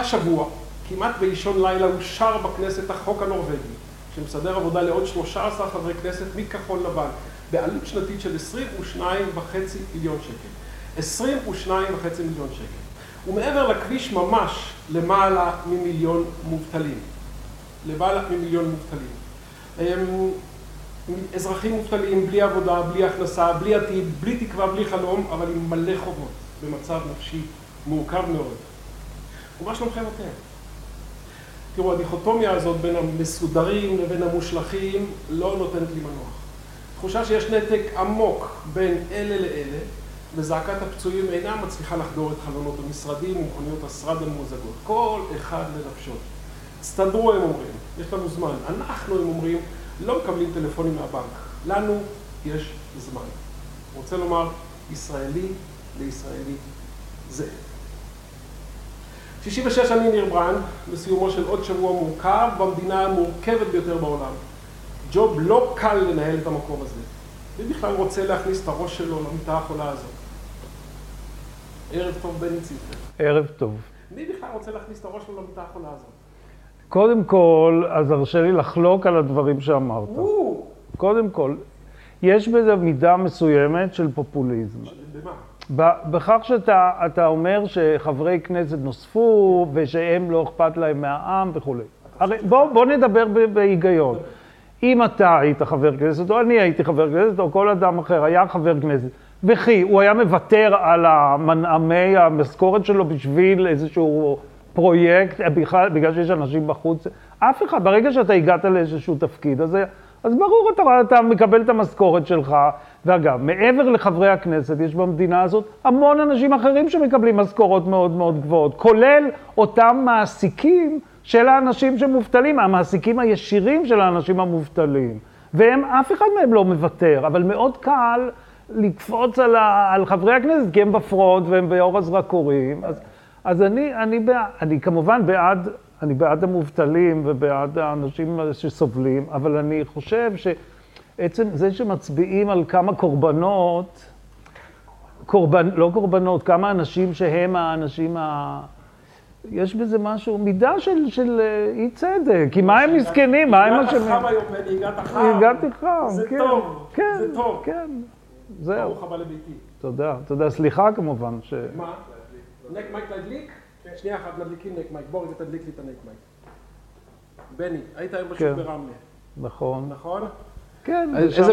השבוע, כמעט באישון לילה, אושר בכנסת החוק הנורבגי, שמסדר עבודה לעוד 13 חברי כנסת מכחול לבן, בעלות שנתית של 22.5 מיליון שקל. 22.5 מיליון שקל. ומעבר לכביש ממש למעלה ממיליון מובטלים. למעלה ממיליון מובטלים. אזרחים מובטלים, בלי עבודה, בלי הכנסה, בלי עתיד, בלי תקווה, בלי חלום, אבל עם מלא חובות, במצב נפשי מורכב מאוד. ומה שלומכם אתם? תראו, הדיכוטומיה הזאת בין המסודרים לבין המושלכים לא נותנת לי מנוח. תחושה שיש נתק עמוק בין אלה לאלה, וזעקת הפצועים אינה מצליחה לחדור את חלונות המשרדים ומכוניות השרד הממוזגות. כל אחד לנפשו. תסתדרו, הם אומרים, יש לנו זמן. אנחנו, הם אומרים, לא מקבלים טלפונים מהבנק. לנו יש זמן. רוצה לומר, ישראלי לישראלי זה. 66 אני ניר ברנד, בסיומו של עוד שבוע מורכב במדינה המורכבת ביותר בעולם. ג'וב לא קל לנהל את המקום הזה. מי בכלל רוצה להכניס את הראש שלו למיטה החולה הזאת? ערב טוב, בני ציפר. ערב טוב. מי בכלל רוצה להכניס את הראש שלו למיטה החולה הזאת? קודם כל, אז הרשה לי לחלוק על הדברים שאמרת. קודם כל, יש בזה מידה מסוימת של פופוליזם. במה? בכך שאתה אומר שחברי כנסת נוספו ושהם לא אכפת להם מהעם וכולי. הרי בוא, בוא נדבר בהיגיון. אם אתה היית חבר כנסת, או אני הייתי חבר כנסת, או כל אדם אחר היה חבר כנסת, וכי הוא היה מוותר על המנעמי המשכורת שלו בשביל איזשהו פרויקט, בכלל, בגלל שיש אנשים בחוץ, אף אחד, ברגע שאתה הגעת לאיזשהו תפקיד, אז, אז ברור, אתה, אתה מקבל את המשכורת שלך. ואגב, מעבר לחברי הכנסת, יש במדינה הזאת המון אנשים אחרים שמקבלים משכורות מאוד מאוד גבוהות, כולל אותם מעסיקים של האנשים שמובטלים, המעסיקים הישירים של האנשים המובטלים. והם, אף אחד מהם לא מוותר, אבל מאוד קל לקפוץ על, ה, על חברי הכנסת, כי הם בפרונט והם באור הזרקורים. אז, אז אני, אני, בעד, אני כמובן בעד, אני בעד המובטלים ובעד האנשים שסובלים, אבל אני חושב שעצם זה שמצביעים על כמה קורבנות, קורבן, לא קורבנות, כמה אנשים שהם האנשים ה... יש בזה משהו, מידה של, של אי צדק, כי מה הם מסכנים, מה הם אשמים? הגעת חם היום, בני, הגעת חם. הגעתי חם, זה כן. טוב, כן, זה טוב. כן, זהו. ברוך הבא לביתי. תודה, תודה, סליחה כמובן ש... מה? מייק להדליק? שנייה אחת, מדליקים נק מייק. בוא רגע תדליק לי את הנק מייק. בני, היית היום בשוק כן. ברמלה, נכון. נכון? כן,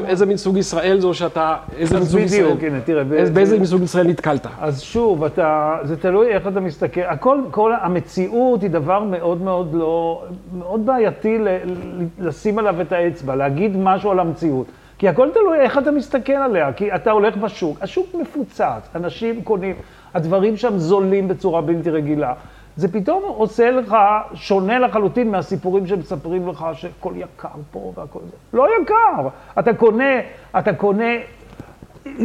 איזה- מין סוג ישראל זו שאתה... איזה מין סוג ישראל? בדיוק, הנה, תראה. באיזה מין סוג ישראל נתקלת? אז שוב, אתה, זה תלוי איך אתה מסתכל. הכל, כל המציאות היא דבר מאוד מאוד לא, מאוד בעייתי ל, ל, לשים עליו את האצבע, להגיד משהו על המציאות. כי הכל תלוי איך אתה מסתכל עליה, כי אתה הולך בשוק, השוק מפוצץ, אנשים קונים, הדברים שם זולים בצורה בלתי רגילה. זה פתאום עושה לך, שונה לחלוטין מהסיפורים שמספרים לך שהכל יקר פה והכל זה. לא יקר. אתה קונה, אתה קונה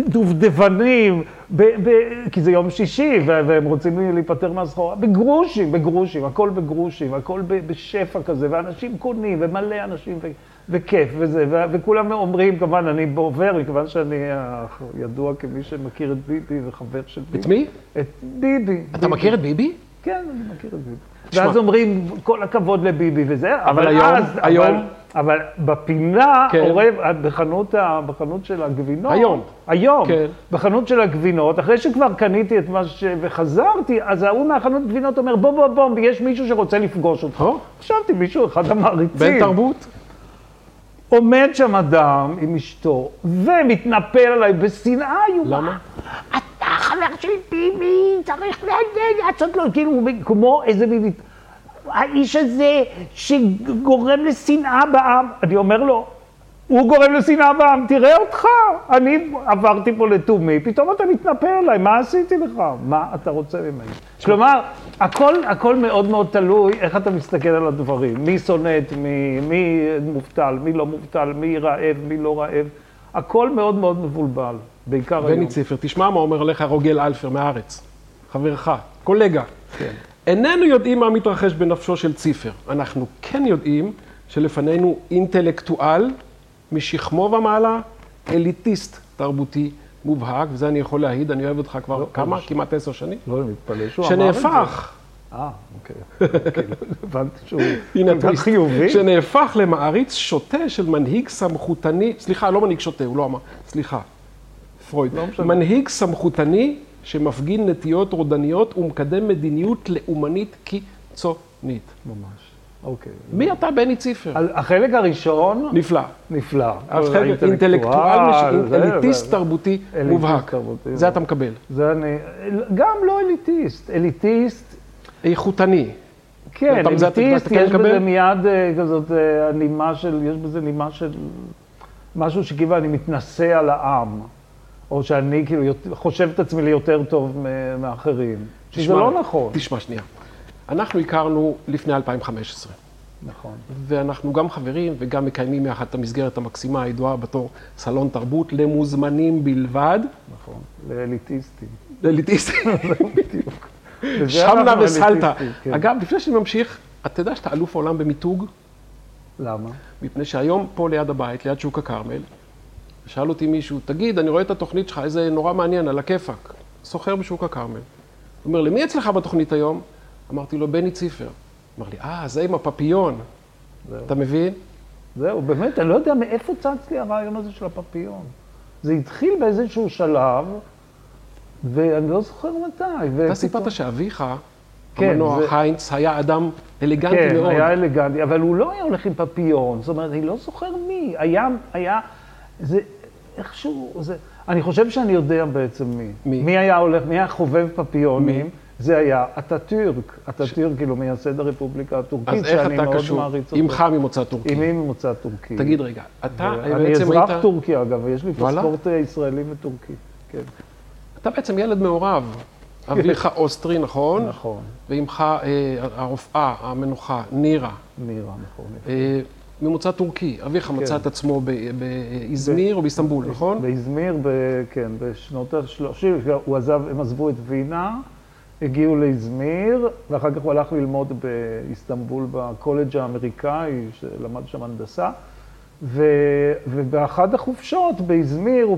דובדבנים, ב, ב, כי זה יום שישי והם רוצים להיפטר מהסחורה, בגרושים, בגרושים, הכל בגרושים, הכל בשפע כזה, ואנשים קונים, ומלא אנשים, ו- וכיף וזה, ו- וכולם אומרים, כמובן, אני עובר, מכיוון שאני אה, ידוע כמי שמכיר את ביבי וחבר של ביבי. את מי? את ביבי. אתה ביבי. מכיר את ביבי? כן, אני מכיר את ביבי. תשמע. ואז אומרים, כל הכבוד לביבי וזה, אבל היום- אז, היום- אבל, אבל בפינה, כן. עורב, בחנות, ה- בחנות של הגבינות, היום. היום, כן. בחנות של הגבינות, אחרי שכבר קניתי את מה ש... וחזרתי, אז ההוא מהחנות גבינות אומר, בוא, בוא, בוא, יש מישהו שרוצה לפגוש אותך. חשבתי, מישהו, אחד המעריצים. בן תרבות? עומד שם אדם עם אשתו, ומתנפל עליי בשנאה איומה. למה? אתה חבר של ביבי, צריך ל- לעשות לו, כאילו, כמו איזה ביבי. האיש הזה שגורם לשנאה בעם, אני אומר לו, הוא גורם לשנאה בעם, תראה אותך, אני עברתי פה לתומי, פתאום אתה מתנפל עליי, מה עשיתי לך? מה אתה רוצה ממני? כלומר, הכל, הכל מאוד מאוד תלוי איך אתה מסתכל על הדברים, מי שונא את מי, מי מובטל, מי לא מובטל, מי רעב, מי לא רעב, הכל מאוד מאוד מבולבל, בעיקר היום. בני ציפר, תשמע מה אומר עליך רוגל אלפר מהארץ, חברך, קולגה. כן. איננו יודעים מה מתרחש בנפשו של ציפר. אנחנו כן יודעים שלפנינו אינטלקטואל משכמו ומעלה, אליטיסט תרבותי מובהק, וזה אני יכול להעיד, אני אוהב אותך כבר לא, כמה? ממש. כמעט עשר שנים. לא, אני מתפלא שהוא אמר את זה. שנהפך אה, אוקיי. כאילו, הבנתי שהוא הנה כל כך. חיובי. שנהפך למעריץ שוטה של מנהיג סמכותני, סליחה, לא מנהיג שוטה, הוא לא אמר, סליחה, פרויד. לא משנה. מנהיג סמכותני שמפגין נטיות רודניות ומקדם מדיניות לאומנית קיצונית. ממש. אוקיי. מי אתה, בני ציפר? החלק הראשון, נפלא. נפלא. החלק אינטלקטואל, מש- זה- אליטיסט תרבותי מובהק. זה אתה מקבל. זה אני, גם לא אליטיסט, אליטיסט, איכותני. כן, אליטיסט, כן יש בזה? מיד אה, כזאת אה, נימה של, יש בזה נימה של משהו שכאילו אני מתנשא על העם, או שאני כאילו חושב את עצמי ליותר טוב מאחרים, שזה תשמע, לא נכון. תשמע שנייה. אנחנו הכרנו לפני 2015. נכון. ואנחנו גם חברים וגם מקיימים יחד את המסגרת המקסימה הידועה בתור סלון תרבות למוזמנים בלבד. נכון, לאליטיסטים. לאליטיסטים. בדיוק. שמנה וסלטה. כן. אגב, לפני שאני ממשיך, אתה יודע שאתה אלוף העולם במיתוג? למה? מפני שהיום פה ליד הבית, ליד שוק הכרמל, שאל אותי מישהו, תגיד, אני רואה את התוכנית שלך, איזה נורא מעניין, על הכיפאק. סוחר בשוק הכרמל. הוא אומר, למי אצלך בתוכנית היום? אמרתי לו, בני ציפר. אמר לי, אה, זה עם הפפיון. זהו. אתה מבין? זהו, באמת, אני לא יודע מאיפה צץ לי הרעיון הזה של הפפיון. זה התחיל באיזשהו שלב, ואני לא זוכר מתי. אתה סיפרת שאביך, כן, המנוח זה- היינץ, היה אדם אלגנטי כן, מאוד. היה אלגנטי, אבל הוא לא היה הולך עם פפיון, זאת אומרת, אני לא זוכר מי. היה, היה, זה איכשהו, זה, אני חושב שאני יודע בעצם מי. מי? מי היה הולך, מי היה חובב פפיונים? מי? זה היה אטאטורק, אטאטורק, כאילו מייסד הרפובליקה הטורקית, שאני מאוד קשור? מעריץ אותו. אמך ממוצא טורקי. אמי ממוצא טורקי. תגיד רגע, אתה אני בעצם אזרח היית... טורקי אגב, ויש לי? פספורט ישראלי וטורקי. כן, אתה בעצם ילד מעורב. אביך אוסטרי, נכון? נכון, ואמך אה, הרופאה, המנוחה, נירה. מירה, נכון. אה, ממוצא טורקי. אביך כן. מצא את עצמו ב- באזמיר או באיסטנבול, נכון? באזמיר, ב- כן, בשנות ה-30, הוא עזב, הם עזבו את וינה, הגיעו לאזמיר, ואחר כך הוא הלך ללמוד באיסטנבול בקולג' האמריקאי, שלמד שם הנדסה. ו, ובאחת החופשות באזמיר,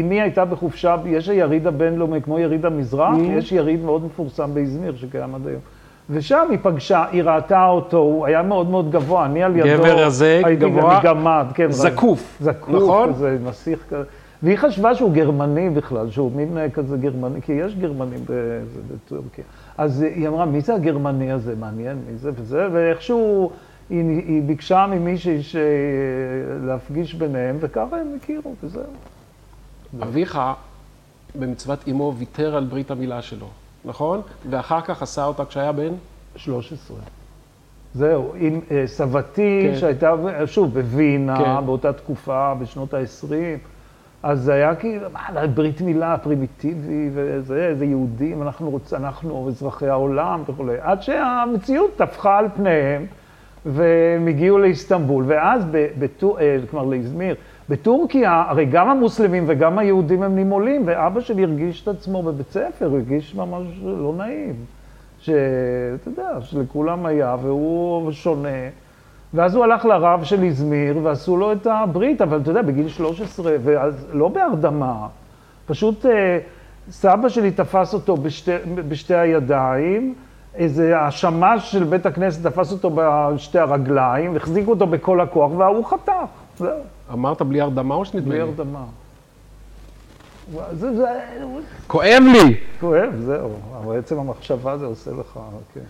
אמי הייתה בחופשה, יש היריד הבינלאומי, כמו יריד המזרח, Mm. יש יריד מאוד מפורסם באזמיר שקיים עד היום. ושם היא פגשה, היא ראתה אותו, הוא היה מאוד מאוד גבוה, אני על ידו, גבר הייתי גבוה, מגמד, כן, זקוף, זקוף נכון? כזה, נסיך כזה. והיא חשבה שהוא גרמני בכלל, שהוא מין אה, כזה גרמני, כי יש גרמנים ב- זה בטורקיה. אז היא אמרה, מי זה הגרמני הזה? מעניין, מי זה וזה, ואיכשהו היא, היא ביקשה ממישהי ש... להפגיש ביניהם, וככה הם הכירו, וזהו. אביך, במצוות אמו, ויתר על ברית המילה שלו, נכון? ואחר כך עשה אותה כשהיה בן? 13. זהו, עם אה, סבתי, כן. שהייתה, שוב, בווינה, כן. באותה תקופה, בשנות ה-20, אז זה היה כאילו, מה, ברית מילה פרימיטיבי, וזה, איזה יהודים, אנחנו רוצים, אנחנו אזרחי העולם וכולי, עד שהמציאות טפחה על פניהם, והם הגיעו לאיסטנבול, ואז, בטו- אה, כלומר לאזמיר, בטורקיה, הרי גם המוסלמים וגם היהודים הם נימולים, ואבא שלי הרגיש את עצמו בבית ספר, הרגיש ממש לא נעים. שאתה יודע, שלכולם היה, והוא שונה. ואז הוא הלך לרב של איזמיר, ועשו לו את הברית, אבל אתה יודע, בגיל 13, ואז לא בהרדמה, פשוט אה, סבא שלי תפס אותו בשתי, בשתי הידיים, איזה השמש של בית הכנסת תפס אותו בשתי הרגליים, החזיקו אותו בכל הכוח, וההוא חתך, זהו, אמרת בלי הרדמה או שנדמה בלי לי? הרדמה. זה, זה כואב לי! כואב, זהו, אבל עצם המחשבה זה עושה לך, כן.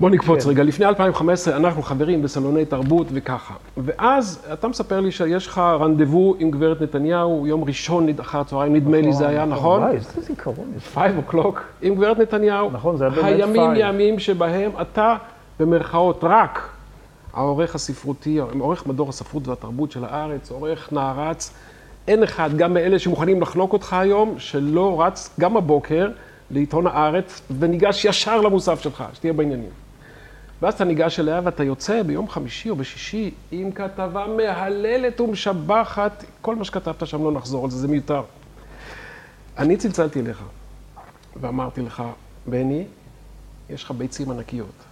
בוא נקפוץ כן. רגע. לפני 2015 אנחנו חברים בסלוני תרבות וככה. ואז אתה מספר לי שיש לך רנדבו עם גברת נתניהו, יום ראשון אחר הצהריים, נדמה לי זה היה, נכון? וואי, איזה זיכרון יש. 5 o'clock עם גברת נתניהו. נכון, זה היה באמת הימים five. ימים שבהם אתה, במרכאות, רק העורך הספרותי, עורך מדור הספרות והתרבות של הארץ, עורך נערץ. אין אחד, גם מאלה שמוכנים לחנוק אותך היום, שלא רץ גם הבוקר לעיתון הארץ וניגש ישר למוסף שלך, שתהיה בעניינים. ואז אתה ניגש אליה ואתה יוצא ביום חמישי או בשישי עם כתבה מהללת ומשבחת, כל מה שכתבת שם לא נחזור על זה, זה מיותר. אני צלצלתי אליך ואמרתי לך, בני, יש לך ביצים ענקיות.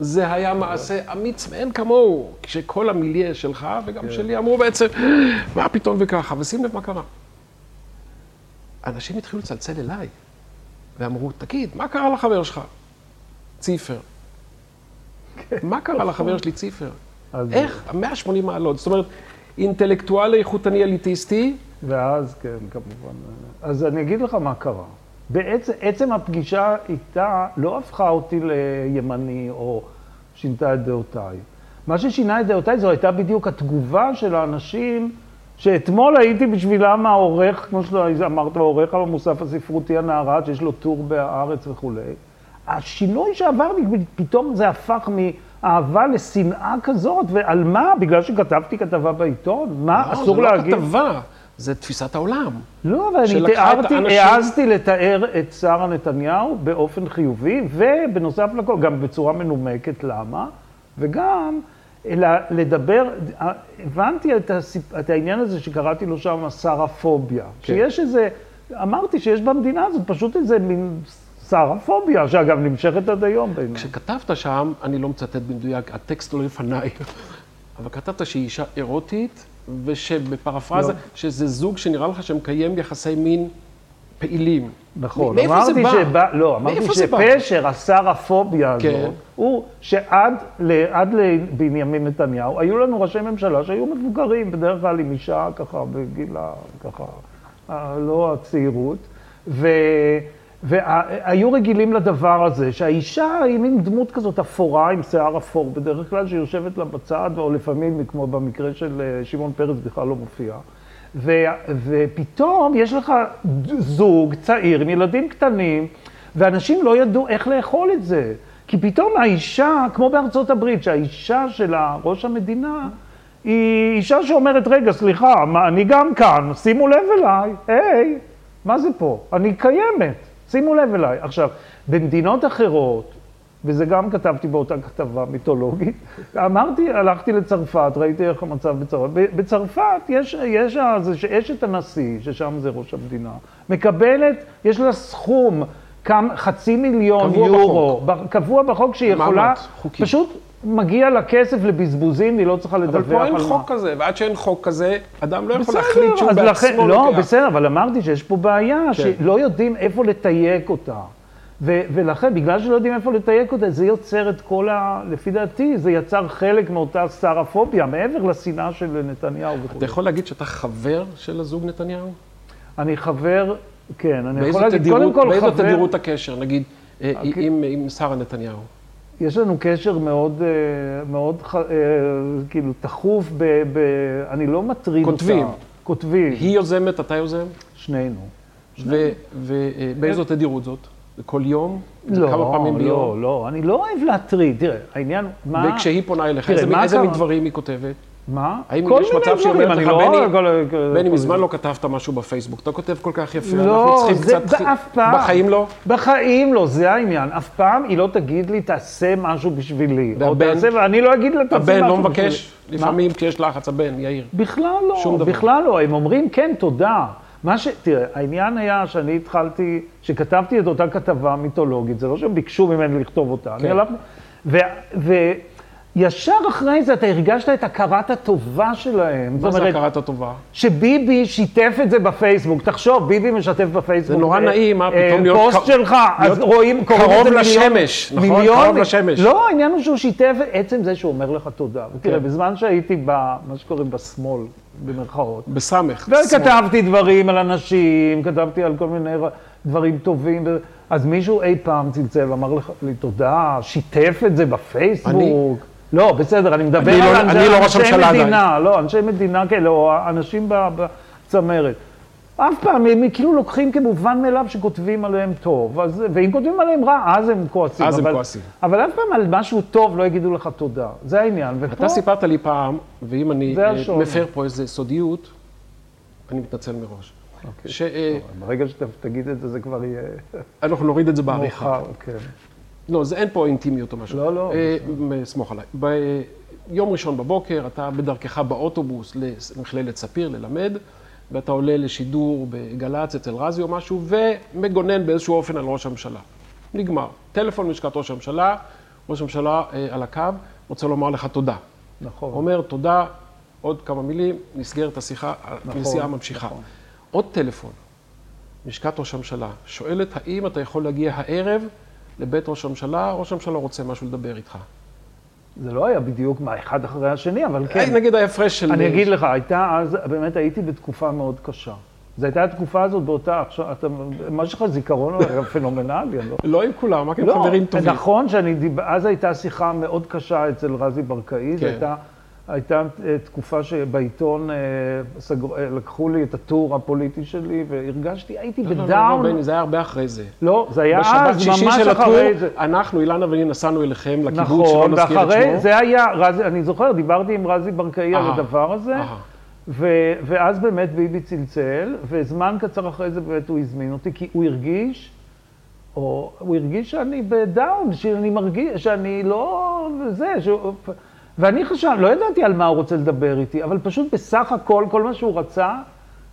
זה היה מעשה אמיץ מאין כמוהו, כשכל המיליה שלך וגם כן. שלי אמרו בעצם, מה פתאום וככה, ושים לב מה קרה. אנשים התחילו לצלצל אליי, ואמרו, תגיד, מה קרה לחבר שלך? ציפר. מה קרה לחבר שלי ציפר? איך? 180 מעלות. זאת אומרת, אינטלקטואל איכותני אליטיסטי, ואז, כן, כמובן. אז אני אגיד לך מה קרה. בעצם עצם הפגישה איתה לא הפכה אותי לימני או שינתה את דעותיי. מה ששינה את דעותיי זו הייתה בדיוק התגובה של האנשים שאתמול הייתי בשבילם העורך, כמו שאמרת, העורך המוסף הספרותי הנערת, שיש לו טור בהארץ וכולי. השינוי שעברתי, פתאום זה הפך מאהבה לשנאה כזאת, ועל מה? בגלל שכתבתי כתבה בעיתון? מה? לא, אסור זה לא להגיד? כתבה, זה תפיסת העולם. לא, אבל אני תיארתי, האנשים- העזתי לתאר את שרה נתניהו באופן חיובי, ובנוסף לכל, גם בצורה מנומקת, למה? וגם אלא לדבר, הבנתי את, הסיפ... את העניין הזה שקראתי לו שם שרפוביה. כן. שיש איזה, אמרתי שיש במדינה הזאת פשוט איזה מין שרפוביה, שאגב נמשכת עד היום. כשכתבת שם, אני לא מצטט במדויק, הטקסט לא לפניי, אבל כתבת שהיא אישה אירוטית, ושבפרפרזה, לא. שזה זוג שנראה לך שמקיים יחסי מין פעילים. נכון, מאיפה זה בא? שבא, לא, אמרתי? שפשר, השרפוביה הזאת, כן. הוא שעד ל- לבנימין נתניהו, היו לנו ראשי ממשלה שהיו מבוגרים, בדרך כלל עם אישה ככה בגיל ה... ככה, לא הצעירות, ו... והיו רגילים לדבר הזה, שהאישה היא מין דמות כזאת אפורה עם שיער אפור, בדרך כלל שיושבת לה בצד, או לפעמים, כמו במקרה של אה, שמעון פרס, בכלל לא מופיע. ו, ופתאום יש לך זוג צעיר עם ילדים קטנים, ואנשים לא ידעו איך לאכול את זה. כי פתאום האישה, כמו בארצות הברית, שהאישה של ראש המדינה, היא אישה שאומרת, רגע, סליחה, מה, אני גם כאן, שימו לב אליי, היי, מה זה פה? אני קיימת, שימו לב אליי. עכשיו, במדינות אחרות, וזה גם כתבתי באותה כתבה מיתולוגית, אמרתי, הלכתי לצרפת, ראיתי איך המצב בצרפת. בצרפת יש, יש אז שאשת הנשיא, ששם זה ראש המדינה, מקבלת, יש לה סכום, כמה, חצי מיליון קבוע יורו, ב- קבוע בחוק שהיא יכולה. פשוט מגיע לה כסף לבזבוזים, והיא לא צריכה לדווח אבל פה אין על מה. חוק כזה, ועד שאין חוק כזה, אדם לא יכול בסדר, להחליט שהוא אז לכן- בעצמו לא, לוקח. בסדר, אבל אמרתי שיש פה בעיה, כן. שלא יודעים איפה לתייק אותה. ו- ולכן, בגלל שלא יודעים איפה לתייק אותה, זה יוצר את כל ה... לפי דעתי, זה יצר חלק מאותה סטרפוביה, מעבר לשנאה של נתניהו וכו'. אתה יכול להגיד שאתה חבר של הזוג נתניהו? אני חבר, כן, אני באיזו יכול להגיד, תדירות- קודם כל באיזו חבר, תדירות הקשר, נגיד, אה, אוקיי. עם עם שרה נתניהו? יש לנו קשר מאוד, אה, מאוד, אה, כאילו, תכוף ב... ב אני לא מטריד אותה. כותבים. כותבים. היא יוזמת, אתה יוזם? שנינו. ובאיזו תדירות זאת? כל יום? לא, כמה פעמים לא, ביום? לא, אני לא אוהב להטריד. תראה, העניין, מה... וכשהיא פונה אליך, תראה, איזה מה איזה? מין דברים היא כותבת? מה? האם יש מצב שהיא אומרת לך, לא- בני, בני, מזמן לא כתבת משהו בפייסבוק, אתה כותב כל כך יפה, לא, אנחנו צריכים זה קצת... באף פעם. בחיים לא? בחיים לא, זה העניין. אף פעם היא לא תגיד לי, תעשה משהו בשבילי. והבן? ואני לא אגיד לה, תעשה משהו הבן בשבילי. לא מבקש? לפעמים כשיש לחץ, הבן, יאיר. בכלל לא, שום דבר. בכלל לא. הם אומרים, כן, תודה. מה ש... תראה, העניין היה שאני התחלתי, שכתבתי את אותה כתבה מיתולוגית, זה לא שהם ביקשו ממני לכתוב אותה. כן. אני הלכתי... ו... וישר אחרי זה אתה הרגשת את הכרת הטובה שלהם. מה זה הכרת הטובה? שביבי שיתף את זה בפייסבוק. תחשוב, ביבי משתף בפייסבוק. זה נורא אה, נעים, אה, אה, פתאום להיות פוסט שלך, אז להיות רואים, קוראים קרוב את זה מיליון- לשמש, נכון? קרוב לשמש. לא, העניין הוא שהוא שיתף, עצם זה שהוא אומר לך תודה. ותראה, כן. בזמן שהייתי במה שקוראים בשמאל, במרכאות, בסמך. וכתבתי דברים על אנשים, כתבתי על כל מיני דברים טובים, אז מישהו אי פעם צלצל ואמר לך- לי תודה, שיתף את זה בפייסבוק. לא, בסדר, אני מדבר אני על לא- אנשי, אני לא אנשי הממשלה עדיין. מדינה, לא, אנשי מדינה כאלה, או אנשים בצמרת. אף פעם, הם כאילו לוקחים כמובן מאליו שכותבים עליהם טוב, אז, ואם כותבים עליהם רע, אז הם כועסים. אז הם אבל, כועסים. אבל אף פעם על משהו טוב לא יגידו לך תודה, זה העניין. ופה, אתה סיפרת לי פעם, ואם אני אה. מפר פה איזה סודיות, אני מתנצל מראש. אוקיי. שאנחנו ברגע שתגיד את זה, זה כבר יהיה נוריד את זה בעריכה. מאוחר, כן. לא, זה אין פה אינטימיות או משהו. לא, לא, אה, סמוך עליי. ביום ראשון בבוקר, אתה בדרכך באוטובוס למכללת ספיר ללמד, ואתה עולה לשידור בגל"צ אצל רזי או משהו, ומגונן באיזשהו אופן על ראש הממשלה. נגמר. טלפון מלשכת ראש הממשלה, ראש הממשלה אה, על הקו, רוצה לומר לך תודה. נכון. אומר תודה, עוד כמה מילים, נסגרת השיחה, נכון, הנסיעה ממשיכה. נכון. עוד טלפון, לשכת ראש הממשלה, שואלת האם אתה יכול להגיע הערב לבית ראש הממשלה, ראש הממשלה רוצה משהו לדבר איתך. זה לא היה בדיוק מה, אחד אחרי השני, אבל כן. אה, נגיד ההפרש של... אני אגיד לך, הייתה אז, באמת הייתי בתקופה מאוד קשה. זו הייתה התקופה הזאת באותה, עכשיו, אתה, מה יש לך זיכרון היה פנומנלי, אני לא... לא עם כולם, רק עם לא, חברים טובים. נכון שאני, אז הייתה שיחה מאוד קשה אצל רזי ברקאי, זו כן. הייתה, הייתה אה, תקופה שבעיתון אה, סגרו- אה, לקחו לי את הטור הפוליטי שלי, והרגשתי, הייתי לא, לא, לא, בדאון. לא, בני, זה היה הרבה אחרי זה. לא, זה היה בשבת אז, ממש אחרי זה. אנחנו, אילנה ואני, נסענו אליכם לקיבוץ, שלא נכון, נזכיר את שמו. זה היה, אני זוכר, דיברתי עם רזי ברקאי על הדבר הזה. ו, ואז באמת ביבי צלצל, וזמן קצר אחרי זה באמת הוא הזמין אותי, כי הוא הרגיש, או הוא הרגיש שאני בדאון, שאני מרגיש, שאני לא, זה, שהוא, ואני חשב, לא ידעתי על מה הוא רוצה לדבר איתי, אבל פשוט בסך הכל, כל מה שהוא רצה,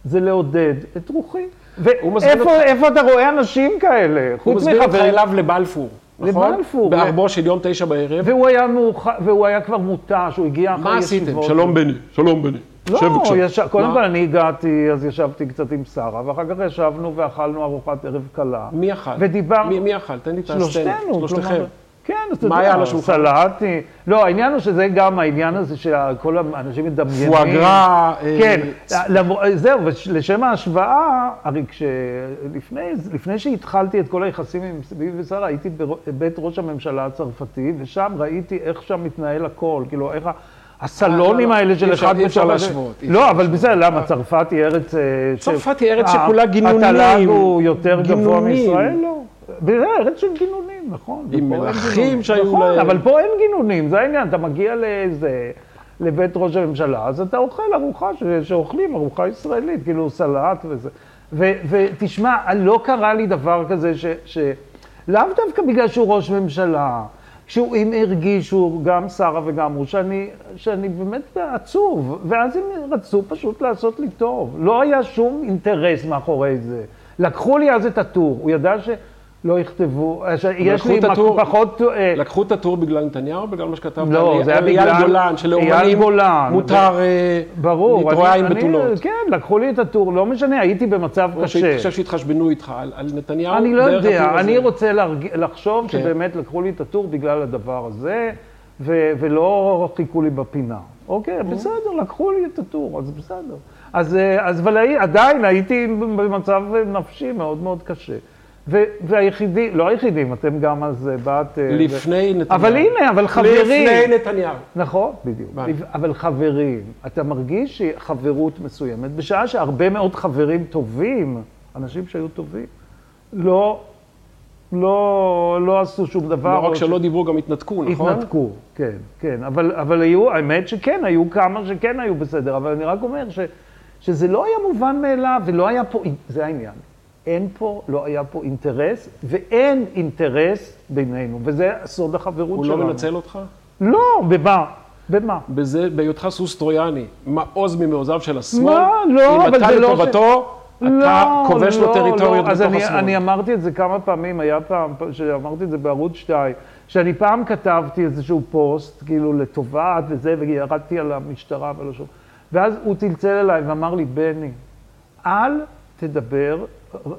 זה לעודד את רוחי. ואיפה אותך- איפה אתה רואה אנשים כאלה? הוא מזמין אותך אליו לבלפור, נכון? לבלפור. בערבו של יום תשע בערב. והוא היה מאוחר, והוא היה כבר מותש, הוא הגיע אחרי מה ישיבות. עשיתם? שלום בני, שלום בני. לא. ישב, קודם מה? כל אני הגעתי, אז ישבתי קצת עם שרה, ואחר כך ישבנו ואכלנו ארוחת ערב קלה. מי אכל? ודיבר- מי- מי אכל? תן לי את הסצנה. שלושתנו, שלושתכם. כן, אתה מה יודע, היה על השולחן? סלטי. לא, העניין הוא שזה גם העניין הזה שכל האנשים מדמיינים. פואגרה, אה, כן, צ- למר- זהו, ולשם ההשוואה, הרי כשלפני לפני שהתחלתי את כל היחסים עם ביבי ושרה, הייתי בבית ראש הממשלה הצרפתי, ושם ראיתי איך שם מתנהל הכל, כאילו איך הסלונים אה, האלה של אחד אי אפשר להשוות, לא, אבל בסדר, למה? צרפת היא ארץ... אה, צרפת היא ארץ אה, שכולה גינונים. התל"ג הוא יותר גבוה. מישראל? לא. זה ארץ של גינונים, נכון. עם מלכים. שהיו נכון, להם. אבל פה אין גינונים, זה העניין. אתה מגיע לאיזה... לבית ראש הממשלה, אז אתה אוכל ארוחה ש- שאוכלים, ארוחה ישראלית, כאילו סלט וזה. ו- ותשמע, לא קרה לי דבר כזה ש... ש... לאו דווקא בגלל שהוא ראש ממשלה, כשהוא, אם הרגישו, גם שרה וגם הוא, שאני, שאני באמת עצוב, ואז הם רצו פשוט לעשות לי טוב. לא היה שום אינטרס מאחורי זה. לקחו לי אז את הטור, הוא ידע שלא יכתבו, לקחו לי הטור- פחות... אה, לקחו את הטור בגלל נתניהו בגלל מה שכתבת? לא, זה היה אייל בגלל- גולן, אייל שלאומנים גולן. מותר אה, אני- אני- בתולות. כן, לקחו לי את הטור, לא משנה, הייתי במצב קשה. שאני חושב שהתחשבנו איתך על על נתניהו. אני לא יודע, אני הזה. רוצה להרג... לחשוב כן. שבאמת לקחו לי את הטור בגלל הדבר הזה, ו... ולא חיכו לי בפינה. אוקיי, בסדר, לקחו לי את הטור, אז בסדר. אז, אה, אז אבל עדיין הייתי במצב נפשי מאוד מאוד קשה. והיחידים, לא היחידים, אתם גם אז אה, באת... אה, לפני ו... נתניהו. אבל הנה, אבל חברים. לפני נתניהו. נכון, בדיוק. אבל חברים, אתה מרגיש שחברות מסוימת, בשעה שהרבה מאוד חברים טובים, אנשים שהיו טובים, לא, לא, לא עשו שום דבר. לא רק ש- שלא דיברו, גם התנתקו, נכון? התנתקו, כן, כן. אבל, אבל היו, האמת שכן, היו כמה שכן היו בסדר, אבל אני רק אומר ש, שזה לא היה מובן מאליו, ולא היה פה, זה העניין. אין פה, לא היה פה אינטרס, ואין אינטרס בינינו, וזה סוד החברות הוא שלנו. לא מנצל אותך? לא, במה? במה? בזה, בהיותך סוס טרויאני, מעוז ממעוזיו של השמאל, מה? לא, אבל אם אתה זה לא ש- לטובתו, אתה לא, כובש לו לא, טריטוריות לא. אז בתוך אני, השמאל. אני אמרתי את זה כמה פעמים, היה פעם שאמרתי את זה בערוץ 2, שאני פעם כתבתי איזשהו פוסט, כאילו לטובת וזה, וירדתי על המשטרה ועל השום. ואז הוא צלצל אליי ואמר לי, בני, אל תדבר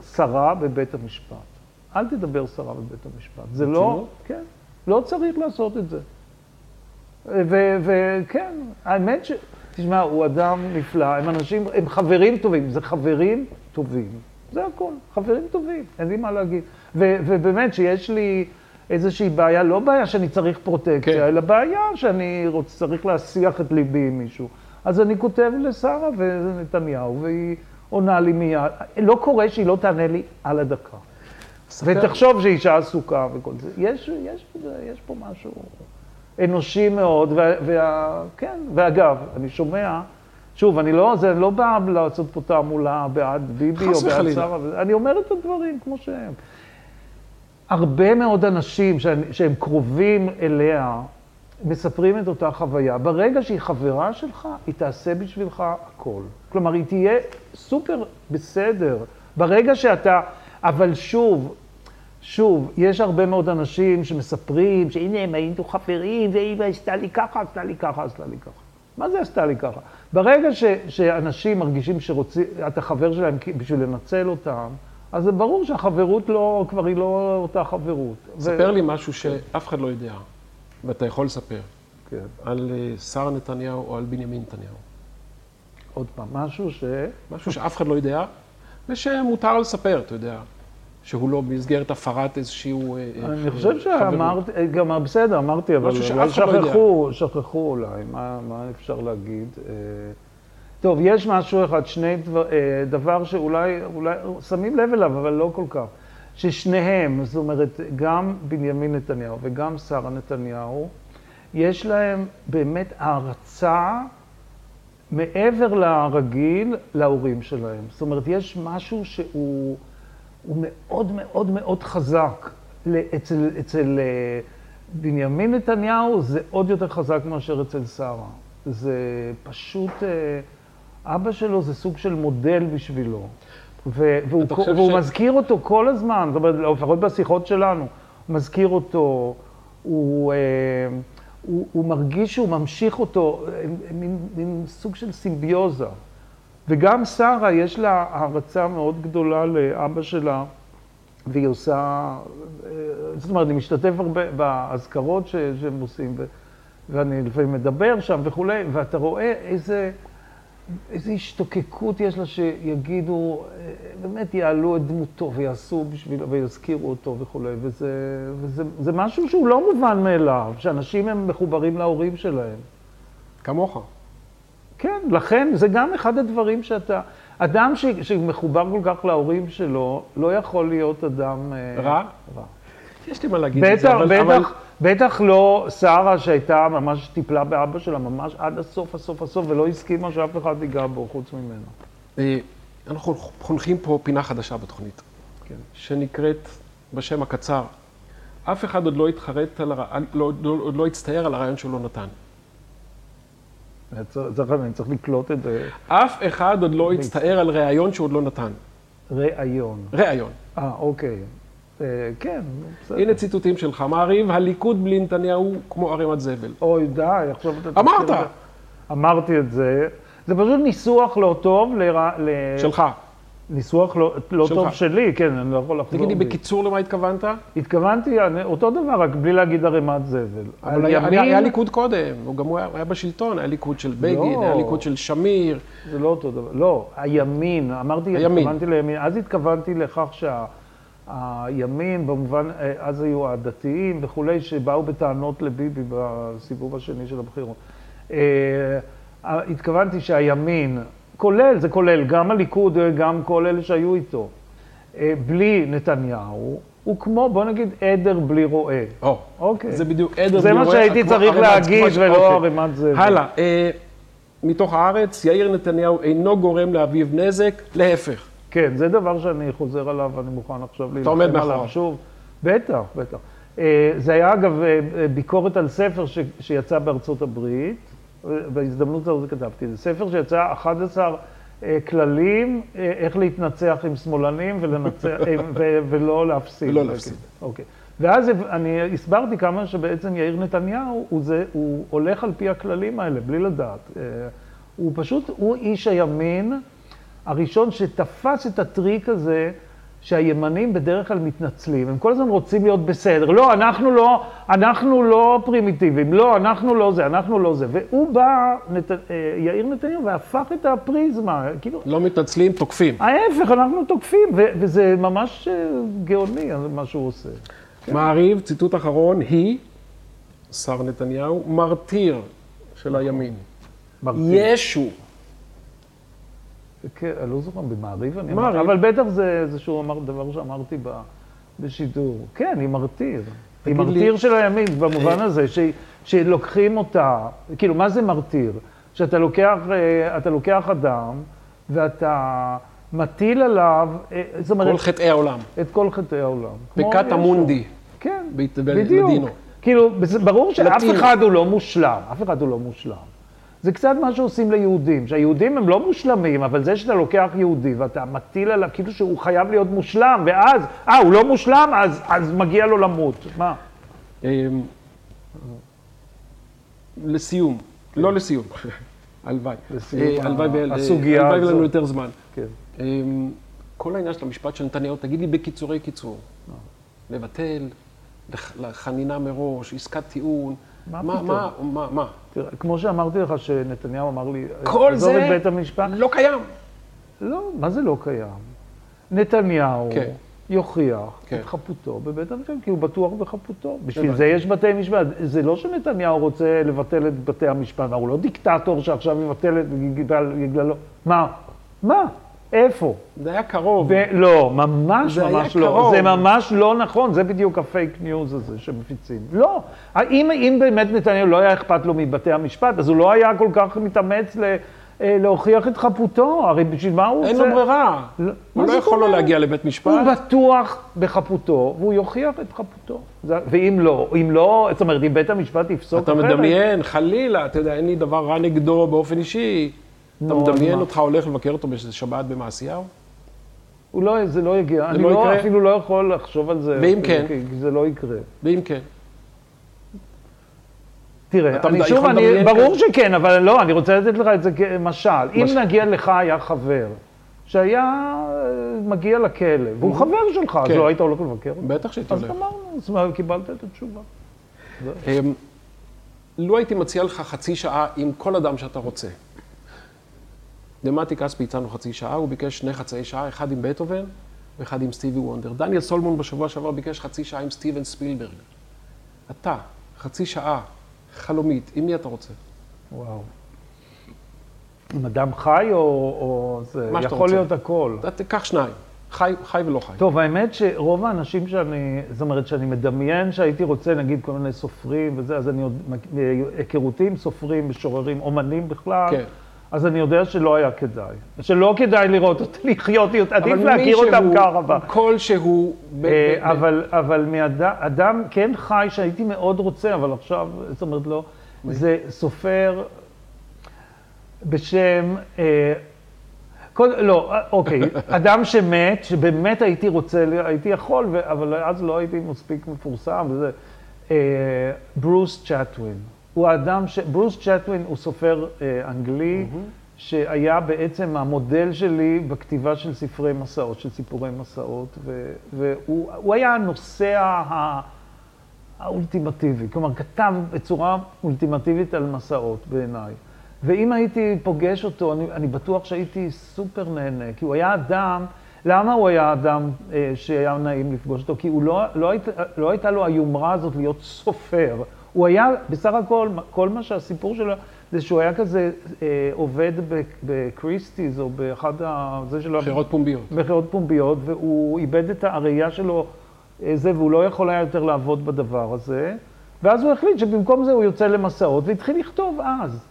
סרה בבית המשפט. אל תדבר סרה בבית המשפט. זה לא? כן, לא צריך לעשות את זה. וכן, האמת ש... תשמע, הוא אדם נפלא, הם אנשים, הם חברים טובים, זה חברים טובים. זה הכל, חברים טובים, אין לי מה להגיד. ו- ובאמת, שיש לי איזושהי בעיה, לא בעיה שאני צריך פרוטקציה, כן. אלא בעיה שאני רוצ, צריך להסיח את ליבי עם מישהו. אז אני כותב לשרה ונתניהו, והיא עונה לי מיד. לא קורה שהיא לא תענה לי על הדקה. ספר. ותחשוב שאישה עסוקה וכל זה. יש, יש, יש פה משהו אנושי מאוד, וה, וה, כן, ואגב, אני שומע, שוב, אני לא, זה לא בא לעשות פה תעמולה בעד ביבי או בעד. שרה, אני אומר את הדברים כמו שהם. הרבה מאוד אנשים שאני, שהם קרובים אליה, מספרים את אותה חוויה. ברגע שהיא חברה שלך, היא תעשה בשבילך הכל. כלומר, היא תהיה סופר בסדר. ברגע שאתה... אבל שוב, שוב, יש הרבה מאוד אנשים שמספרים שהנה הם היינו חברים, והיא עשתה לי ככה, עשתה לי ככה, עשתה לי ככה. מה זה עשתה לי ככה? ברגע ש, שאנשים מרגישים שאתה חבר שלהם בשביל לנצל אותם, אז זה ברור שהחברות לא, כבר היא לא אותה חברות. ספר ו... לי משהו שאף אחד לא יודע, ואתה יכול לספר, כן. על אה, שרה נתניהו או על בנימין נתניהו. עוד פעם, משהו ש... משהו שאף אחד לא יודע, ושמותר לספר, אתה יודע. שהוא לא במסגרת הפרת איזשהו... אה, אני חושב שאמרתי, גם בסדר, אמרתי, אבל אולי שכחו, שכחו אולי, מה אפשר להגיד? טוב, יש משהו אחד, שני דבר, דבר שאולי אולי, שמים לב אליו, אבל לא כל כך. ששניהם, זאת אומרת, גם בנימין נתניהו וגם שרה נתניהו, יש להם באמת הערצה מעבר לרגיל להורים שלהם. זאת אומרת, יש משהו שהוא מאוד מאוד מאוד חזק. אצל, אצל אה, בנימין נתניהו זה עוד יותר חזק מאשר אצל שרה. זה פשוט... אה, אבא שלו זה סוג של מודל בשבילו. והוא, והוא ש... מזכיר אותו כל הזמן, זאת אומרת, לפחות בשיחות שלנו, מזכיר אותו, הוא, אה, הוא, הוא מרגיש שהוא ממשיך אותו, מין, מין סוג של סימביוזה. וגם שרה, יש לה הערצה מאוד גדולה לאבא שלה, והיא עושה, אה, זאת אומרת, אני משתתף הרבה באזכרות שהם עושים, ואני לפעמים מדבר שם וכולי, ואתה רואה איזה... איזו השתוקקות יש לה שיגידו, אה, באמת יעלו את דמותו ויעשו בשבילו ויזכירו אותו וכולי, וזה, וזה זה משהו שהוא לא מובן מאליו, שאנשים הם מחוברים להורים שלהם. כמוך. כן, לכן זה גם אחד הדברים שאתה... אדם ש, שמחובר כל כך להורים שלו, לא יכול להיות אדם... אה, רע? רע. יש לי מה להגיד בטח, את זה, אבל... בטח, אבל... בטח לא שרה שהייתה ממש טיפלה באבא שלה, ממש עד הסוף, הסוף, הסוף, ולא הסכימה שאף אחד ייגע בו חוץ ממנו. אה, אנחנו חונכים פה פינה חדשה בתוכנית, כן. שנקראת בשם הקצר, אף אחד עוד לא התחרט על הרע... לא, לא, עוד לא הצטער על הרעיון שהוא לא נתן. צריך, אני צריך לקלוט את זה. אף אחד עוד לא הצטער על ראיון שהוא עוד לא נתן. ראיון. ראיון. אה, אוקיי. אה, כן, בסדר. הנה ציטוטים שלך. מעריב, הליכוד בלי נתניהו כמו ערימת זבל. אוי, די, עכשיו אתה... אמרת! אמרתי את זה. זה פשוט ניסוח לא טוב ל... שלך. ניסוח לא, לא טוב שלי, כן, אני לא יכול לחזור. תגידי, בקיצור למה התכוונת? התכוונתי, אני, אותו דבר, רק בלי להגיד ערימת זבל. אבל היה, ימין... היה ליכוד קודם, הוא גם היה, היה בשלטון, היה ליכוד של בגין, לא, היה ליכוד של שמיר. זה לא אותו דבר, לא, הימין, אמרתי, הימין. התכוונתי לימין, אז התכוונתי לכך שה... הימין, במובן, אה, אז היו הדתיים וכולי, שבאו בטענות לביבי בסיבוב השני של הבחירות. אה, התכוונתי שהימין, כולל, זה כולל גם הליכוד, גם כל אלה שהיו איתו, אה, בלי נתניהו, הוא כמו, בוא נגיד, עדר בלי רועה. או, אוקיי. זה בדיוק עדר בלי רועה. זה מה שהייתי צריך להגיד, ולא אוקיי. ערימת זה. הלאה, מתוך הארץ, יאיר נתניהו אינו גורם לאביו נזק, להפך. כן, זה דבר שאני חוזר עליו, ואני מוכן עכשיו להילחם עליו שוב. בטח, בטח. אה, זה היה אגב אה, ביקורת על ספר ש, שיצא בארצות הברית, בהזדמנות הזו כתבתי, זה ספר שיצא 11 אה, כללים איך להתנצח עם שמאלנים ולנצח, ו, ולא להפסיד. ולא להפסיד. אוקיי. ואז אני הסברתי כמה שבעצם יאיר נתניהו, הוא, זה, הוא הולך על פי הכללים האלה, בלי לדעת. הוא פשוט, הוא איש הימין. הראשון שתפס את הטריק הזה שהימנים בדרך כלל מתנצלים, הם כל הזמן רוצים להיות בסדר. לא, אנחנו לא, אנחנו לא פרימיטיביים, לא, אנחנו לא זה, אנחנו לא זה. והוא בא, נת... אה, יאיר נתניהו, והפך את הפריזמה, כאילו... לא מתנצלים, תוקפים. ההפך, אנחנו תוקפים, ו- וזה ממש אה, גאוני, מה שהוא עושה. מעריב, ציטוט אחרון, היא, שר נתניהו, מרטיר של הימין. מרטיר. ישו. כן, אני לא זוכר, במעריב אני אמרתי, אבל בטח זה איזשהו דבר שאמרתי בשידור. כן, היא מרתיר. היא מרתיר של הימין, במובן הזה, שלוקחים אותה, כאילו, מה זה מרתיר? שאתה לוקח, אה, לוקח אדם, ואתה מטיל עליו, אה, זאת אומרת... כל חטאי העולם. את כל חטאי העולם. בקטה מונדי. כן, בדיוק. כאילו, ברור שאף אחד הוא לא מושלם, אף אחד הוא לא מושלם. זה קצת מה שעושים ליהודים, שהיהודים הם לא מושלמים, אבל זה שאתה לוקח יהודי ואתה מטיל עליו כאילו שהוא חייב להיות מושלם, ואז, אה, הוא לא מושלם, אז, אז מגיע לו למות. מה? אמ, לסיום, לא לסיום, הלוואי. לסיום אה. הלוואי לנו יותר זמן. כן. אמ, כל העניין של המשפט של נתניהו, תגיד לי בקיצורי קיצור. לבטל, לח- לחנינה מראש, עסקת טיעון. מה מה, פתאום? מה, מה, מה? תראה, כמו שאמרתי לך שנתניהו אמר לי, כל זה את בית המשפט, לא קיים. לא, מה זה לא קיים? נתניהו כן. יוכיח כן. את חפותו בבית המשפט, כי הוא בטוח בחפותו. בשביל. זה יש בתי משפט. זה לא שנתניהו רוצה לבטל את בתי המשפט, הוא לא דיקטטור שעכשיו יבטל את בגלל- בגללו. מה? מה? איפה? זה היה קרוב. ו- לא, ממש זה ממש לא. קרוב. זה ממש לא נכון, זה בדיוק ה fake news הזה שמפיצים. לא. אם, אם באמת נתניהו לא היה אכפת לו מבתי המשפט, אז הוא לא היה כל כך מתאמץ ל, אה, להוכיח את חפותו. הרי בשביל מה הוא אין רוצה... לו ברירה. לא, הוא לא יכול לא? להגיע לבית משפט. הוא בטוח בחפותו, והוא יוכיח את חפותו. זה- ואם לא, אם לא, זאת אומרת, אם בית המשפט יפסוק אתה אחרת... מדמיין, חלילה, אתה יודע, אין לי דבר רע נגדו באופן אישי. אתה מדמיין? אותך הולך לבקר אותו באיזה שבת במעשיהו? הוא לא, זה לא יגיע. אני לא לא? אפילו לא יכול לחשוב על זה. ואם כן? כי זה לא יקרה. ואם כן. תראה, אני שוב, אני, ברור כזה? שכן, אבל לא, אני רוצה לתת לך את זה כמשל. אם נגיד לך היה חבר, שהיה אה, מגיע לכלא, והוא חבר שלך, אז כן. לא היית הולך לבקר אותו? בטח שהייתי הולך. גמרנו, אז מה, קיבלת את התשובה. אמ, לו הייתי מציע לך חצי שעה עם כל אדם שאתה רוצה. דמתי כספי הצענו חצי שעה, הוא ביקש שני חצאי שעה, אחד עם בטהובן ואחד עם סטיבי וונדר. דניאל סולמון בשבוע שעבר ביקש חצי שעה עם סטיבן ספילברג. אתה, חצי שעה, חלומית, עם מי אתה רוצה? וואו. עם אדם חי או, או זה, מה שאתה יכול רוצה. להיות הכל. תיקח שניים, חי, חי ולא חי. טוב, האמת שרוב האנשים שאני, זאת אומרת, שאני מדמיין שהייתי רוצה, נגיד, כל מיני סופרים וזה, אז אני עוד, היכרותי עם סופרים, משוררים, אומנים בכלל, כן. אז אני יודע שלא היה כדאי. שלא כדאי לראות אותי, לחיות עדיף להכיר אותם ככה. כלשהו, אה, אבל, אבל מאדם, אדם כן חי שהייתי מאוד רוצה, אבל עכשיו, זאת אומרת, לא, זה סופר בשם, כל, לא, אה, אוקיי, אדם שמת, שבאמת הייתי רוצה, הייתי יכול, אבל אז לא הייתי מספיק מפורסם, וזה אה, ברוס צ'טווין. הוא האדם ש... ברוס צ'טווין הוא סופר אה, אנגלי, שהיה בעצם המודל שלי בכתיבה של ספרי מסעות, של סיפורי מסעות, ו- והוא הוא היה הנוסע ה... האולטימטיבי, כלומר כתב בצורה אולטימטיבית על מסעות בעיניי. ואם הייתי פוגש אותו, אני, אני בטוח שהייתי סופר נהנה, כי הוא היה אדם, למה הוא היה אדם אה, שהיה נעים לפגוש אותו? כי הוא לא, לא, היית, לא הייתה לו היומרה הזאת להיות סופר. הוא היה, בסך הכל, כל מה שהסיפור שלו, זה שהוא היה כזה אה, עובד בקריסטיז או באחד ה... זה שלו... בחירות פומביות. מכירות פומביות, והוא איבד את הראייה שלו, אה, זה, והוא לא יכול היה יותר לעבוד בדבר הזה. ואז הוא החליט שבמקום זה הוא יוצא למסעות, והתחיל לכתוב אז.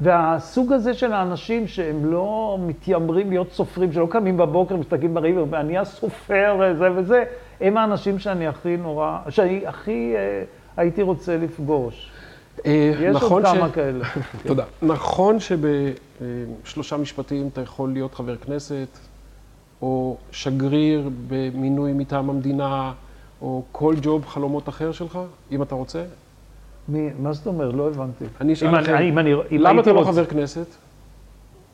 והסוג הזה של האנשים שהם לא מתיימרים להיות סופרים, שלא קמים בבוקר, מסתכלים בראי, ואני הסופר, אה, זה וזה, הם האנשים שאני הכי נורא, שאני הכי אה, הייתי רוצה לפגוש. אה, יש נכון עוד ש- כמה כאלה. תודה. נכון שבשלושה משפטים אתה יכול להיות חבר כנסת, או שגריר במינוי מטעם המדינה, או כל ג'וב חלומות אחר שלך, אם אתה רוצה? מי, מה זאת אומרת? לא הבנתי. אני אשאל אם למה אתה לא חבר כנסת?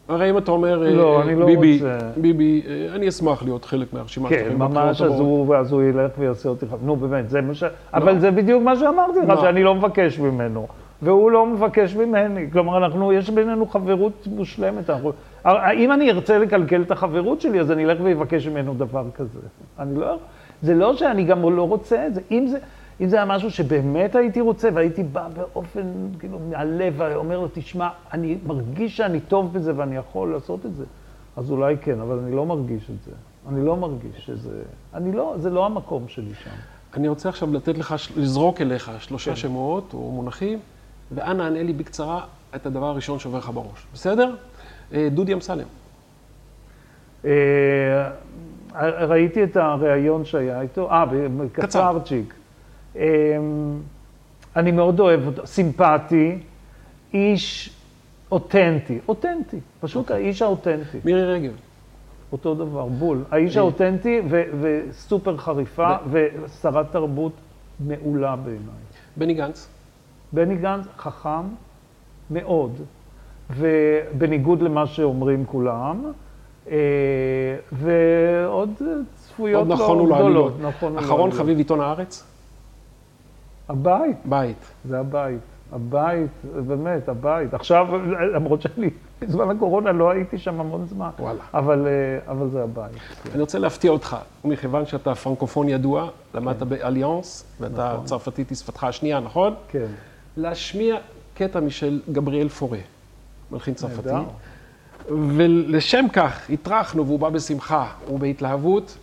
הרי אם אתה אומר, אה, לא, אה, אני לא ביבי, רוצה. ביבי, אה, אני אשמח להיות חלק מהרשימה כן, שלכם ממש, אז. הוא, אז הוא ילך ויעשה אותי חבר. נו, באמת, זה מה ש... אבל זה בדיוק מה שאמרתי לך, לא. שאני לא מבקש ממנו. והוא לא מבקש ממני. כלומר, אנחנו, יש בינינו חברות מושלמת. אנחנו, אם אני ארצה לקלקל את החברות שלי, אז אני אלך ואבקש ממנו דבר כזה. אני לא... זה לא שאני גם לא רוצה את זה. אם זה... אם זה היה משהו שבאמת הייתי רוצה, והייתי בא באופן, כאילו, מהלב, ואומר לו, תשמע, אני מרגיש שאני טוב בזה ואני יכול לעשות את זה, אז אולי כן, אבל אני לא מרגיש את זה. אני לא מרגיש שזה... אני לא, זה לא המקום שלי שם. אני רוצה עכשיו לתת לך, לזרוק אליך שלושה כן. שמות או מונחים, ואנא ענה לי בקצרה את הדבר הראשון שעובר לך בראש. בסדר? אה, דודי אמסלם. אה, ראיתי את הריאיון שהיה איתו, אה, קצרצ'יק. אה, אני מאוד אוהב אותו, סימפטי, איש אותנטי, אותנטי, פשוט האיש האותנטי. מירי רגב. אותו דבר, בול. האיש. האותנטי וסופר חריפה ושרת תרבות מעולה בעיניי. בני גנץ. בני גנץ חכם מאוד, ובניגוד למה שאומרים כולם, אה, ועוד צפויות עוד לא גדולות. עלילות. נכונו לו אחרון עלילות. חביב עיתון הארץ? הבית, בית. זה הבית. הבית, באמת, הבית. עכשיו, למרות שאני בזמן הקורונה לא הייתי שם המון זמן. וואלה. אבל, אה, אבל זה הבית. אני רוצה להפתיע אותך, מכיוון שאתה פרנקופון ידוע, למדת באליאנס, ואתה נכון. צרפתית היא שפתך השנייה, נכון? כן. להשמיע קטע משל גבריאל פורה, מלחין צרפתי. נהדר. ולשם כך הטרחנו, והוא בא בשמחה ובהתלהבות,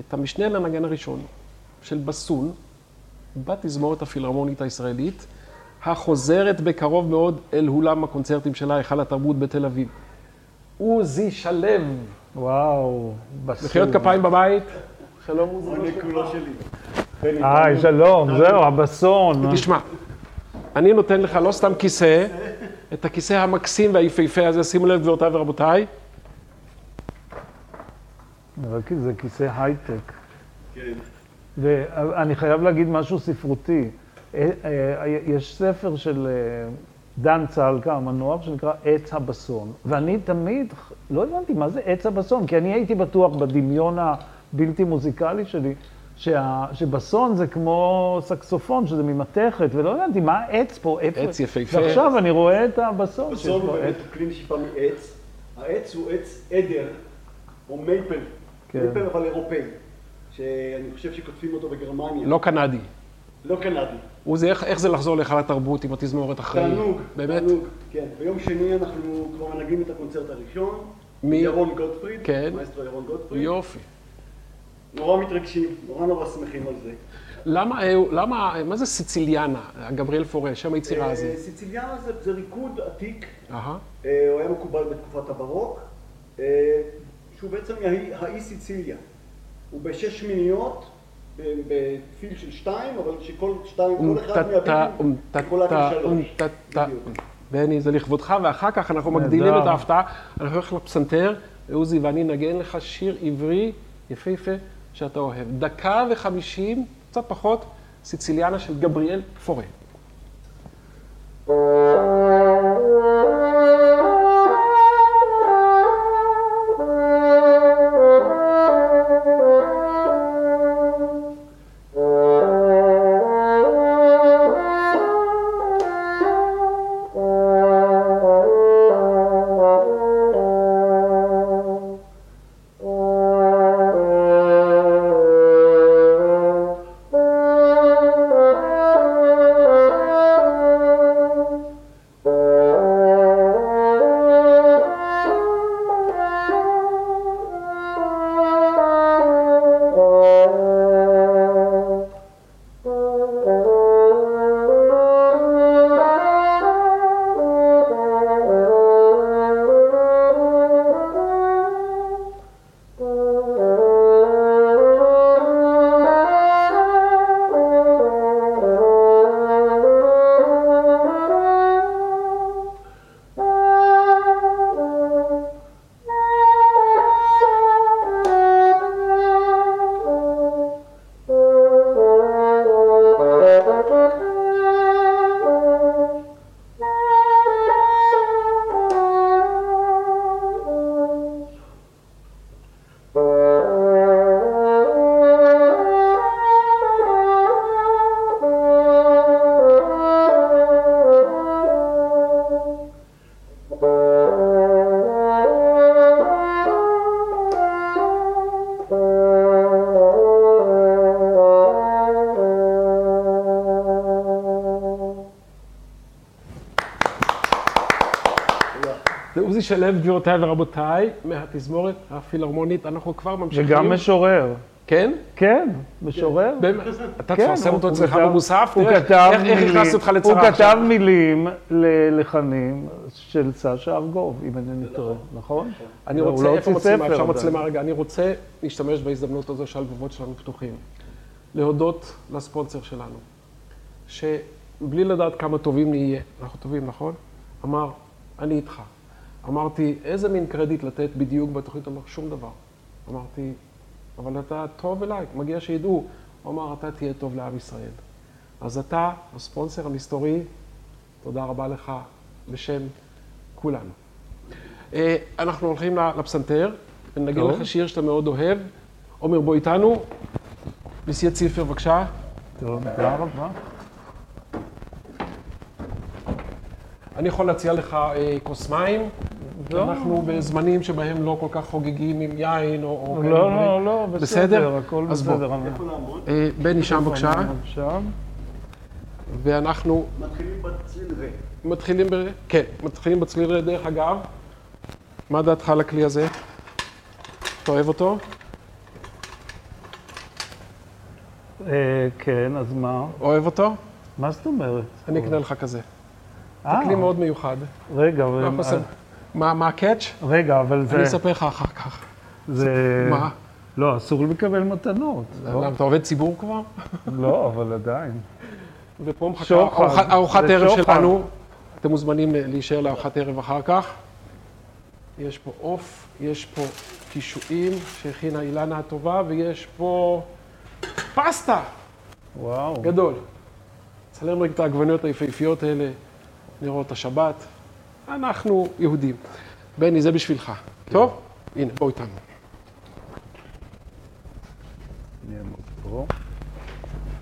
את המשנה לנגן הראשון של בסון, בתזמורת הפילהרמונית הישראלית, החוזרת בקרוב מאוד אל אולם הקונצרטים שלה, היכל התרבות בתל אביב. עוזי שלו, וואו, בסור. מחיאות כפיים בבית. שלום עוזי. כולו שלי. היי, שלום, זהו, הבסון. תשמע, אני נותן לך לא סתם כיסא, את הכיסא המקסים והיפהפה הזה, שימו לב גבירותיי ורבותיי. נראה כי זה כיסא הייטק. כן. ואני חייב להגיד משהו ספרותי. אה, אה, יש ספר של אה, דן צלקה, המנוח, שנקרא עץ הבסון. ואני תמיד לא הבנתי מה זה עץ הבסון, כי אני הייתי בטוח בדמיון הבלתי מוזיקלי שלי, שה, שבסון זה כמו סקסופון, שזה ממתכת, ולא הבנתי מה העץ פה, איפה... עץ יפהפה. ועכשיו אני רואה את הבסון. שיש בסון הוא באמת עץ. כלי נשיפה מעץ. העץ הוא עץ אדר, או מייפל. כן. מייפל אבל אירופאי. שאני חושב שכותבים אותו בגרמניה. לא קנדי. לא קנדי. עוזי, איך, איך זה לחזור להיכל התרבות עם התזמורת אחרי? תענוג. באמת? תענוג, כן. ביום שני אנחנו כבר מנגנים את הקונצרט הראשון. מי? ירון גוטפריד. כן. מאסטרו ירון גוטפריד. יופי. נורא מתרגשים, נורא נורא שמחים על זה. למה, אה, למה, מה זה סיציליאנה, גבריאל פורה, שם היצירה אה, הזה? סיציליאנה זה, זה ריקוד עתיק. אה, הוא היה מקובל בתקופת הברוק, שהוא בעצם האי סיציליה. הוא בשש שמיניות, ב- בתפיל של שתיים, אבל שכל שתיים, כל אחד לשלוש. אומטטה. בדיוק. בני, זה לכבודך, ואחר כך אנחנו. מגדילים את ההפתעה. אנחנו הולכים לפסנתר, ועוזי ואני נגן לך שיר עברי יפהפה שאתה אוהב. דקה וחמישים, קצת פחות, סיציליאנה של גבריאל פורה. שלו, גבירותיי ורבותיי, מהתזמורת הפילהרמונית. אנחנו כבר ממשיכים. וגם משורר. כן? כן, משורר. באמת? אתה כן, תפרסם הוא- אותו הוא אצלך כתב- במוסף? הוא כתב איך- הכנסתי אותך הוא לצרה כתב עכשיו? מילים ללחנים של סשה ארגוב, אם אינני טועה, נכון? אני הוא רוצה, לא איפה מצלמה? אפשר. מצלמה רגע. אני רוצה להשתמש בהזדמנות הזו שהלבבות שלנו פתוחים. להודות לספונסר שלנו, שבלי לדעת כמה טובים נהיה, אנחנו טובים, נכון? אמר, אני איתך. אמרתי, איזה מין קרדיט לתת בדיוק בתוכנית? אמר, שום דבר. אמרתי, אבל אתה טוב אליי, מגיע שידעו. הוא אמר, אתה תהיה טוב לעם ישראל. אז אתה, הספונסר המסתורי, תודה רבה לך בשם כולנו. אה, אנחנו הולכים לפסנתר, טוב. לך שיר שאתה מאוד אוהב. עומר, בוא איתנו. נשיא ציפר, בבקשה. תודה רבה. אני יכול להציע לך אה, כוס מים. כי לא. אנחנו בזמנים שבהם לא כל כך חוגגים עם יין או... או לא, דברים. לא, לא, בסדר? בסדר, הכל אז בוא. בסדר. איפה לעמוד? אה, בני שם בבקשה, שם. ואנחנו מתחילים בצליל רה. מתחילים ב... כן, מתחילים בצליל רד. דרך אגב, מה דעתך על הכלי הזה? אתה אוהב אותו? אה, כן, אז מה? אוהב אותו? מה זאת אומרת? אני אקנה לך כזה. אה, כלי מאוד מיוחד. רגע, אבל- מה מה הקאץ'? רגע, אבל אני זה... אספר לך אחר כך. זה... מה? לא, אסור לקבל מתנות. לא? למה, אתה עובד ציבור כבר? לא, אבל עדיין. ופה מחכה. ארוחת- ערב. שלנו. אתם מוזמנים אה, להישאר לארוחת ערב אחר כך. יש פה עוף, יש פה קישואים שהכינה אילנה הטובה, ויש פה פסטה וואו. גדול. צלם רק את העגבניות היפהפיות האלה, נרות השבת. אנחנו יהודים. בני, זה בשבילך. טוב? הנה, בוא איתנו.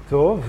טוב.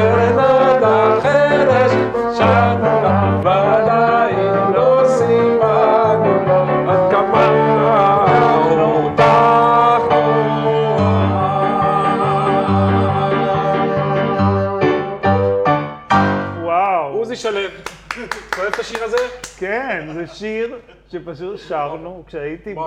לה סרנדה חרש, שרנו לה, ועדיין לא סיפרנו לה עד כמה אותך וואו. עוזי שלו, אתה אוהב את השיר הזה? כן, זה שיר שפשוט שרנו כשהייתי ב...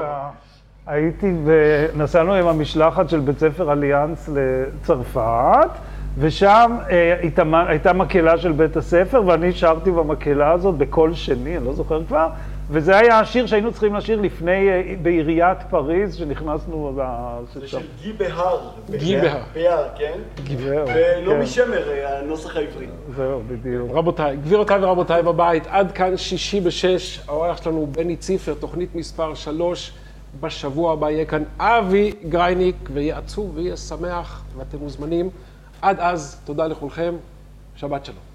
הייתי ב... נסענו עם המשלחת של בית ספר אליאנס לצרפת, ושם אה, הייתה, הייתה מקהלה של בית הספר, ואני שרתי במקהלה הזאת בקול שני, אני לא זוכר כבר, וזה היה השיר שהיינו צריכים לשיר לפני, אה, בעיריית פריז, שנכנסנו ל... זה של גי בהר. גי בהר. בהר, כן? זהו, ולא כן, משמר, אה, הנוסח העברי. זהו, בדיוק. רבותיי, גבירותיי ורבותיי בבית, עד כאן שישי בשש, האורח שלנו בני ציפר, תוכנית מספר שלוש. בשבוע הבא יהיה כאן אבי גרייניק, ויהיה עצוב ויהיה שמח, ואתם מוזמנים. עד אז, תודה לכולכם, שבת שלום.